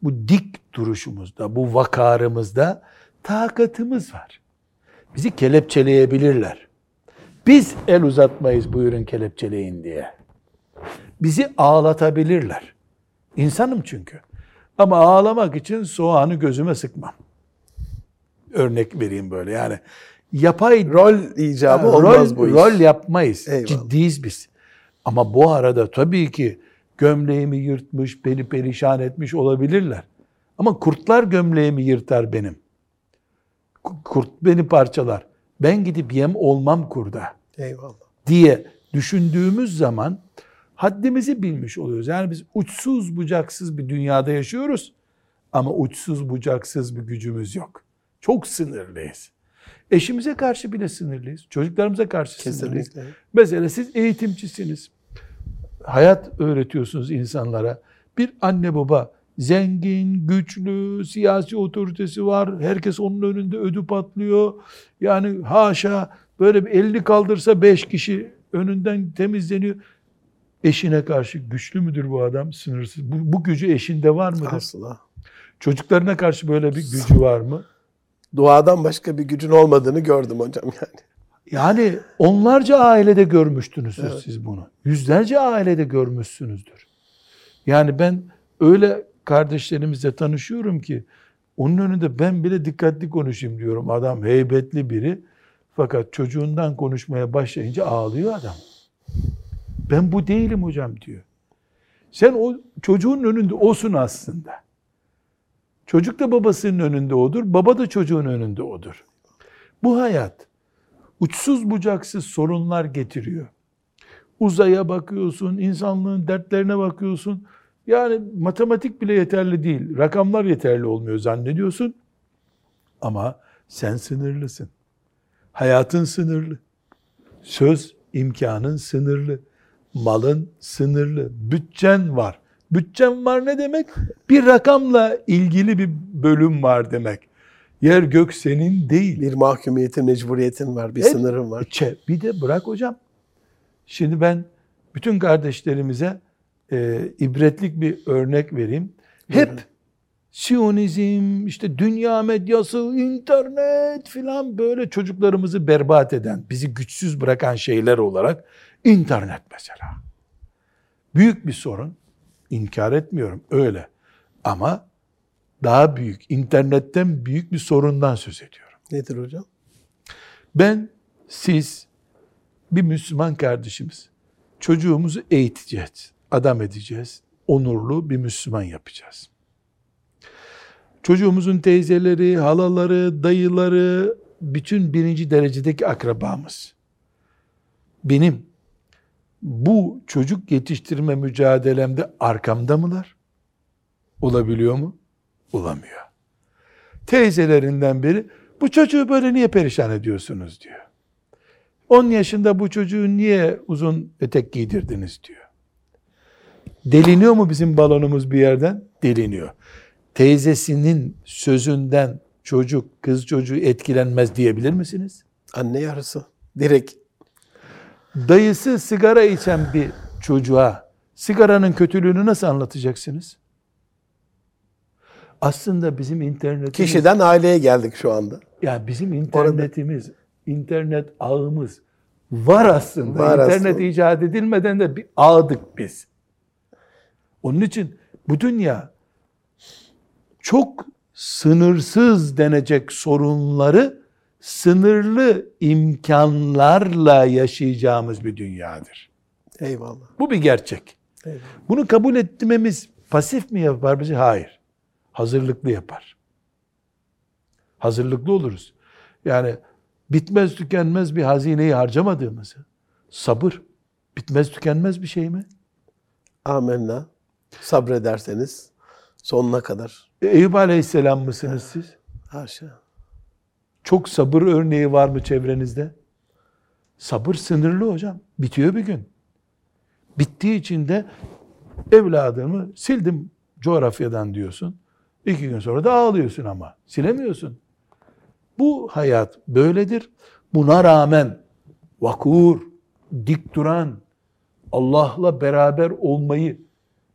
S2: bu dik duruşumuzda, bu vakarımızda takatımız var. Bizi kelepçeleyebilirler. Biz el uzatmayız buyurun kelepçeleyin diye. Bizi ağlatabilirler. İnsanım çünkü. Ama ağlamak için soğanı gözüme sıkmam. Örnek vereyim böyle yani. Yapay
S1: Rol icabı
S2: Ha,
S1: olmaz
S2: rol,
S1: bu iş.
S2: Rol yapmayız.
S1: Eyvallah.
S2: Ciddiyiz biz. Ama bu arada tabii ki gömleğimi yırtmış, beni perişan etmiş olabilirler. Ama kurtlar gömleğimi yırtar benim. Ku- Kurt beni parçalar. Ben gidip yem olmam kurda
S1: Eyvallah.
S2: diye düşündüğümüz zaman haddimizi bilmiş oluyoruz. Yani biz uçsuz bucaksız bir dünyada yaşıyoruz ama uçsuz bucaksız bir gücümüz yok. Çok sınırlıyız. Eşimize karşı bile sınırlıyız. Çocuklarımıza karşı sınırlıyız.
S1: Kesinlikle.
S2: Mesela siz eğitimcisiniz. Hayat öğretiyorsunuz insanlara. Bir anne baba zengin, güçlü, siyasi otoritesi var. Herkes onun önünde ödü patlıyor. Yani haşa böyle bir elini kaldırsa beş kişi önünden temizleniyor. Eşine karşı güçlü müdür bu adam? Sınırsız. Bu, bu gücü eşinde var mıdır?
S1: Asla.
S2: Çocuklarına karşı böyle bir gücü var mı?
S1: Duadan başka bir gücün olmadığını gördüm hocam yani.
S2: Yani onlarca ailede görmüştünüz siz bunu. Yüzlerce ailede görmüşsünüzdür. Yani ben öyle kardeşlerimizle tanışıyorum ki Onun önünde ben bile dikkatli konuşayım diyorum. Adam heybetli biri. Fakat çocuğundan konuşmaya başlayınca ağlıyor adam. Ben bu değilim hocam diyor. Sen o çocuğun önünde olsun aslında. Çocuk da babasının önünde odur, baba da çocuğun önünde odur. Bu hayat uçsuz bucaksız sorunlar getiriyor. Uzaya bakıyorsun, insanlığın dertlerine bakıyorsun. Yani matematik bile yeterli değil. Rakamlar yeterli olmuyor zannediyorsun. Ama sen sınırlısın. Hayatın sınırlı. Söz imkanın sınırlı. Malın sınırlı. Bütçen var. Bütçen var ne demek? Bir rakamla ilgili bir bölüm var demek. Yer gök senin değil.
S1: Bir mahkumiyetin, mecburiyetin var, bir
S2: Evet.
S1: sınırın var.
S2: Çe- Bir de bırak hocam. Şimdi ben bütün kardeşlerimize e, ibretlik bir örnek vereyim. Hep
S1: Buyurun.
S2: Siyonizm, işte dünya medyası, internet filan böyle çocuklarımızı berbat eden, bizi güçsüz bırakan şeyler olarak internet mesela. Büyük bir sorun. İnkar etmiyorum öyle. Ama daha büyük, internetten büyük bir sorundan söz ediyorum.
S1: Nedir hocam?
S2: Ben, siz, bir Müslüman kardeşimiz, çocuğumuzu eğiteceğiz, adam edeceğiz, onurlu bir Müslüman yapacağız. Çocuğumuzun teyzeleri, halaları, dayıları, bütün birinci derecedeki akrabamız. Benim bu çocuk yetiştirme mücadelemde arkamda mılar? Olabiliyor mu? Olamıyor. Teyzelerinden biri bu çocuğu böyle niye perişan ediyorsunuz diyor. 10 yaşında bu çocuğu niye uzun etek giydirdiniz diyor. Deliniyor mu bizim balonumuz bir yerden? Deliniyor. Teyzesinin sözünden çocuk, kız çocuğu etkilenmez diyebilir misiniz?
S1: Anne yarısı. Direkt.
S2: Dayısı sigara içen bir çocuğa sigaranın kötülüğünü nasıl anlatacaksınız? Aslında bizim internetimiz...
S1: Kişiden aileye geldik şu anda.
S2: Ya bizim internetimiz, internet ağımız var aslında.
S1: Var
S2: internet
S1: aslında.
S2: icat edilmeden de bir ağdık biz. Onun için bu dünya çok sınırsız denecek sorunları sınırlı imkanlarla yaşayacağımız bir dünyadır.
S1: Eyvallah.
S2: Bu bir gerçek.
S1: Eyvallah.
S2: Bunu kabul etmemiz pasif mi yapar bizi? Hayır. Hazırlıklı yapar. Hazırlıklı oluruz. Yani bitmez tükenmez bir hazineyi harcamadığımızı, sabır bitmez tükenmez bir şey mi?
S1: Amenna. Sabrederseniz sonuna kadar.
S2: E, Eyüp Aleyhisselam mısınız siz?
S1: Haşa.
S2: Çok sabır örneği var mı çevrenizde? Sabır sınırlı hocam. Bitiyor bir gün. Bittiği için de evladımı sildim coğrafyadan diyorsun. İki gün sonra da ağlıyorsun ama. Silemiyorsun. Bu hayat böyledir. Buna rağmen vakur, dik duran, Allah'la beraber olmayı,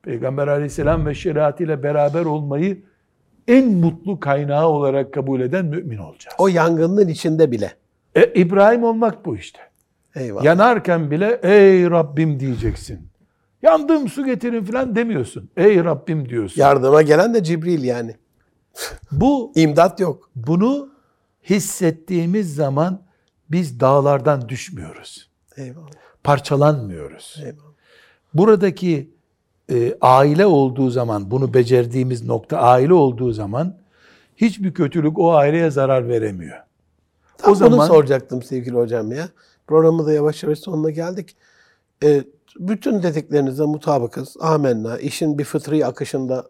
S2: Peygamber aleyhisselam ve şeriatıyla beraber olmayı en mutlu kaynağı olarak kabul eden mümin olacağız.
S1: O yangının içinde bile.
S2: E, İbrahim olmak bu işte.
S1: Eyvallah.
S2: Yanarken bile ey Rabbim diyeceksin. Yandım su getirin falan demiyorsun. Ey Rabbim diyorsun.
S1: Yardıma gelen de Cibril yani.
S2: Bu
S1: İmdat yok.
S2: bunu hissettiğimiz zaman biz dağlardan düşmüyoruz.
S1: Eyvallah.
S2: Parçalanmıyoruz.
S1: Eyvallah.
S2: Buradaki e, aile olduğu zaman, bunu becerdiğimiz nokta aile olduğu zaman hiçbir kötülük o aileye zarar veremiyor.
S1: Tam
S2: O zaman-
S1: soracaktım sevgili hocam ya. Programı da yavaş yavaş sonuna geldik. Ee, bütün dediklerinize mutabıkız. Amenna. İşin bir fıtri akışında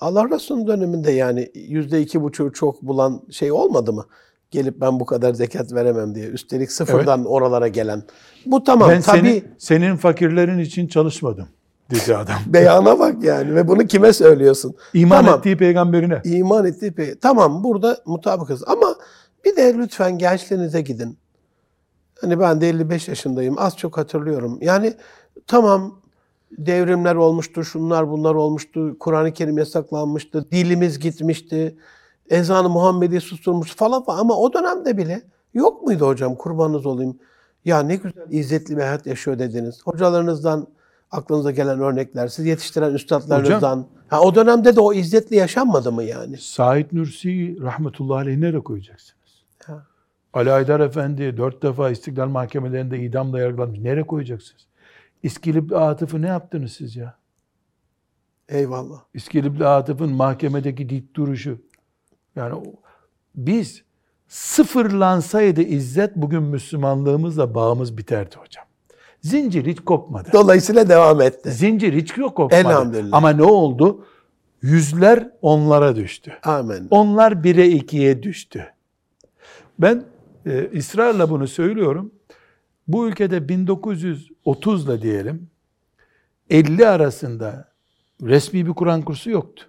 S1: Allah Resulü'nün döneminde yani yüzde iki buçuğu çok bulan şey olmadı mı? Gelip ben bu kadar zekat veremem diye. Üstelik sıfırdan oralara gelen. Bu tamam
S2: ben
S1: tabii
S2: seni, senin fakirlerin için çalışmadım dedi adam.
S1: beyana bak yani ve bunu kime söylüyorsun?
S2: İman
S1: Tamam.
S2: ettiği peygamberine.
S1: İman ettiği pe- Tamam burada mutabıkız ama bir de lütfen gençliğinize gidin. Hani ben de 55 yaşındayım. Az çok hatırlıyorum. Yani tamam devrimler olmuştu, şunlar bunlar olmuştu. Kur'an-ı Kerim yasaklanmıştı. Dilimiz gitmişti. Ezanı Muhammedi susturmuş falan falan. Ama o dönemde bile yok muydu hocam kurbanınız olayım. Ya ne güzel izzetli bir hayat yaşıyor dediniz. Hocalarınızdan Aklınıza gelen örnekler, siz yetiştiren üstadlarınızdan. Ha, o dönemde de o izzetle yaşanmadı mı yani?
S2: Said Nursi'yi rahmetullahi aleyh nereye koyacaksınız?
S1: Ha.
S2: Ali Aydar Efendi dört defa istiklal mahkemelerinde idamla yargılanmış. Nereye koyacaksınız? İskilipli Atıf'ı ne yaptınız siz ya?
S1: Eyvallah.
S2: İskilipli Atıf'ın mahkemedeki dik duruşu. Yani biz sıfırlansaydı izzet bugün Müslümanlığımızla bağımız biterdi hocam. Zincir hiç kopmadı.
S1: Dolayısıyla devam etti.
S2: Zincir hiç yok kopmadı.
S1: Elhamdülillah.
S2: Ama ne oldu? Yüzler onlara düştü.
S1: Amin.
S2: Onlar bire ikiye düştü. Ben e, ısrarla bunu söylüyorum. Bu ülkede 1930'la diyelim 50 arasında resmi bir Kur'an kursu yoktu.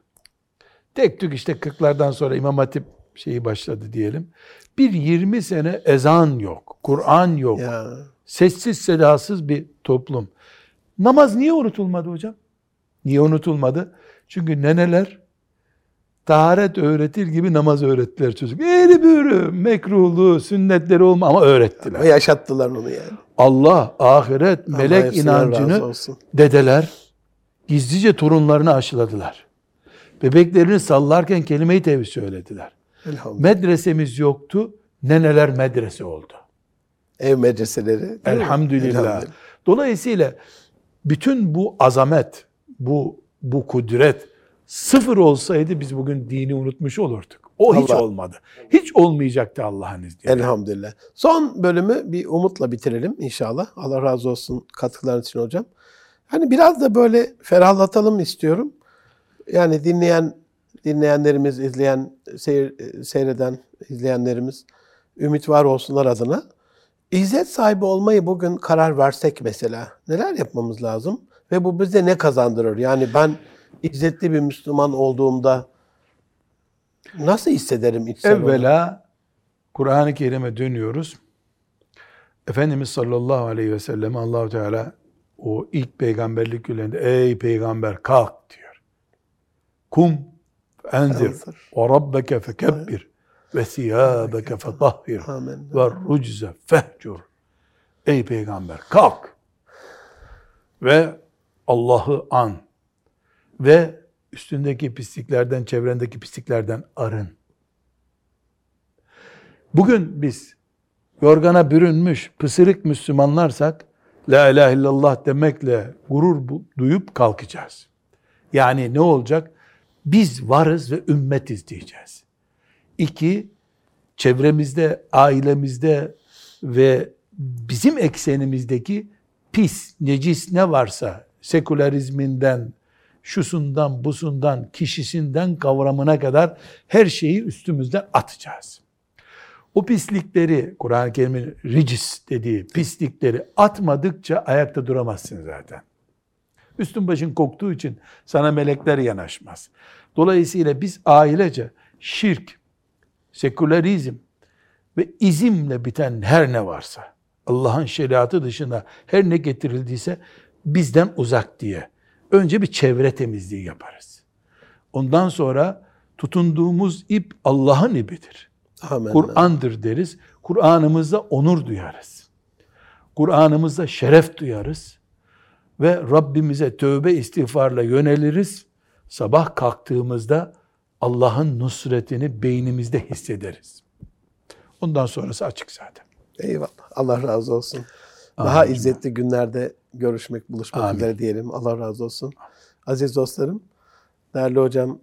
S2: Tek tük işte 40'lardan sonra İmam Hatip şeyi başladı diyelim. Bir 20 sene ezan yok, Kur'an yok.
S1: Ya.
S2: Sessiz sedasız bir toplum. Namaz niye unutulmadı hocam? Niye unutulmadı? Çünkü neneler taharet öğretir gibi namaz öğrettiler çocuk. Eğri büğrü, mekruhlu, sünnetleri olma ama öğrettiler.
S1: Ama yaşattılar onu yani.
S2: Allah, ahiret,
S1: Allah
S2: melek
S1: razı
S2: inancını dedeler gizlice torunlarına aşıladılar. Bebeklerini sallarken kelime-i tevhid söylediler.
S1: Elhamdülillah.
S2: Medresemiz yoktu, neneler medrese oldu.
S1: Ev medreseleri. mi?
S2: Elhamdülillah. Dolayısıyla bütün bu azamet, bu bu kudret sıfır olsaydı biz bugün dini unutmuş olurduk. O hiç
S1: Allah.
S2: olmadı. Hiç olmayacaktı Allah'ın izniyle.
S1: Elhamdülillah. Son bölümü bir umutla bitirelim inşallah. Allah razı olsun katkıların için hocam. Hani biraz da böyle ferahlatalım istiyorum. Yani dinleyen dinleyenlerimiz, izleyen, seyir, seyreden izleyenlerimiz ümit var olsunlar adına. İzzet sahibi olmayı bugün karar versek mesela neler yapmamız lazım? Ve bu bize ne kazandırır? Yani ben izzetli bir Müslüman olduğumda nasıl hissederim içsel?
S2: Evvela Kur'an-ı Kerim'e dönüyoruz. Efendimiz sallallahu aleyhi ve sellem Allahu Teala o ilk peygamberlik yılında ey peygamber kalk diyor. Kum Enzir. ve rabbeke fekebbir ve thiyâbeke fetahhir ve rucze fehcur. Ey peygamber kalk ve Allah'ı an ve üstündeki pisliklerden, çevrendeki pisliklerden arın. Bugün biz yorgana bürünmüş, pısırık Müslümanlarsak, La ilahe illallah demekle gurur duyup kalkacağız. Yani ne olacak? Biz varız ve ümmetiz diyeceğiz. İki, çevremizde, ailemizde ve bizim eksenimizdeki pis, necis ne varsa, sekülerizminden, şusundan, busundan, kişisinden kavramına kadar her şeyi üstümüzden atacağız. O pislikleri, Kur'an-ı Kerim'in ricis dediği pislikleri atmadıkça ayakta duramazsın zaten. Üstün başın koktuğu için sana melekler yanaşmaz. Dolayısıyla biz ailece şirk, sekülerizm ve izimle biten her ne varsa, Allah'ın şeriatı dışında her ne getirildiyse bizden uzak diye önce bir çevre temizliği yaparız. Ondan sonra tutunduğumuz ip Allah'ın ipidir. Kur'an'dır deriz. Kur'an'ımızda onur duyarız. Kur'an'ımızda şeref duyarız. Ve Rabbimize tövbe istiğfarla yöneliriz. Sabah kalktığımızda Allah'ın nusretini beynimizde hissederiz. Ondan sonrası açık zaten.
S1: Eyvallah. Allah razı olsun. Daha
S2: Amin.
S1: izzetli günlerde görüşmek, buluşmak
S2: Amin.
S1: üzere diyelim. Allah razı olsun. Aziz dostlarım, değerli hocam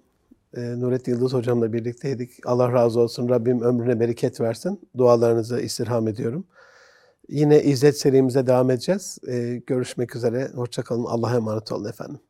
S1: e, Nurettin Yıldız hocamla birlikteydik. Allah razı olsun. Rabbim ömrüne bereket versin. Dualarınızı istirham ediyorum. Yine İzzet serimize devam edeceğiz. E, görüşmek üzere. Hoşçakalın. Allah'a emanet olun efendim.